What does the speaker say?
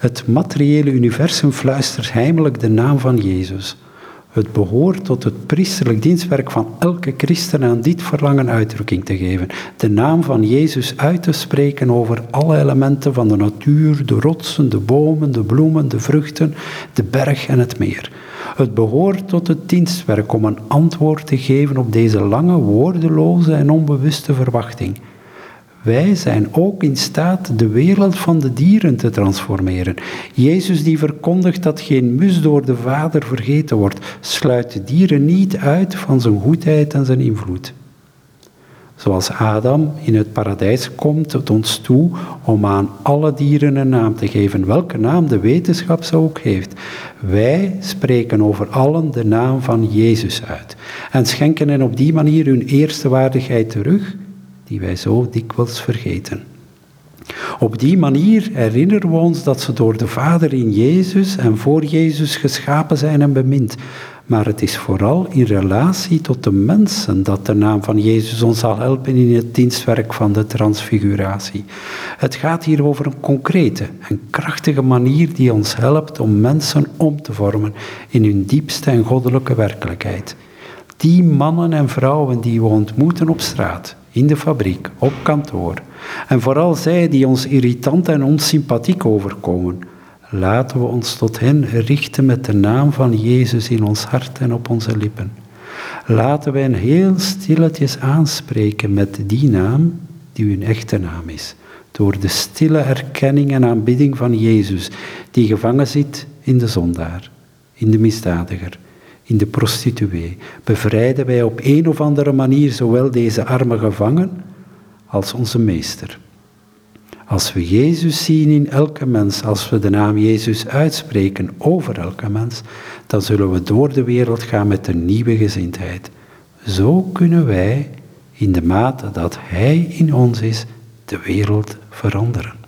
Het materiële universum fluistert heimelijk de naam van Jezus. Het behoort tot het priesterlijk dienstwerk van elke christen aan dit verlangen uitdrukking te geven. De naam van Jezus uit te spreken over alle elementen van de natuur, de rotsen, de bomen, de bloemen, de vruchten, de berg en het meer. Het behoort tot het dienstwerk om een antwoord te geven op deze lange, woordeloze en onbewuste verwachting. Wij zijn ook in staat de wereld van de dieren te transformeren. Jezus die verkondigt dat geen mus door de Vader vergeten wordt, sluit de dieren niet uit van zijn goedheid en zijn invloed. Zoals Adam in het paradijs komt het ons toe om aan alle dieren een naam te geven, welke naam de wetenschap zo ook heeft. Wij spreken over allen de naam van Jezus uit en schenken hen op die manier hun eerste waardigheid terug die wij zo dikwijls vergeten. Op die manier herinneren we ons dat ze door de Vader in Jezus en voor Jezus geschapen zijn en bemind. Maar het is vooral in relatie tot de mensen dat de naam van Jezus ons zal helpen in het dienstwerk van de transfiguratie. Het gaat hier over een concrete en krachtige manier die ons helpt om mensen om te vormen in hun diepste en goddelijke werkelijkheid. Die mannen en vrouwen die we ontmoeten op straat, in de fabriek, op kantoor. En vooral zij die ons irritant en onsympathiek overkomen. Laten we ons tot hen richten met de naam van Jezus in ons hart en op onze lippen. Laten we hen heel stilletjes aanspreken met die naam die hun echte naam is. Door de stille erkenning en aanbidding van Jezus, die gevangen zit in de zondaar, in de misdadiger in de prostituee, bevrijden wij op een of andere manier zowel deze arme gevangen als onze meester. Als we Jezus zien in elke mens, als we de naam Jezus uitspreken over elke mens, dan zullen we door de wereld gaan met een nieuwe gezindheid. Zo kunnen wij, in de mate dat Hij in ons is, de wereld veranderen.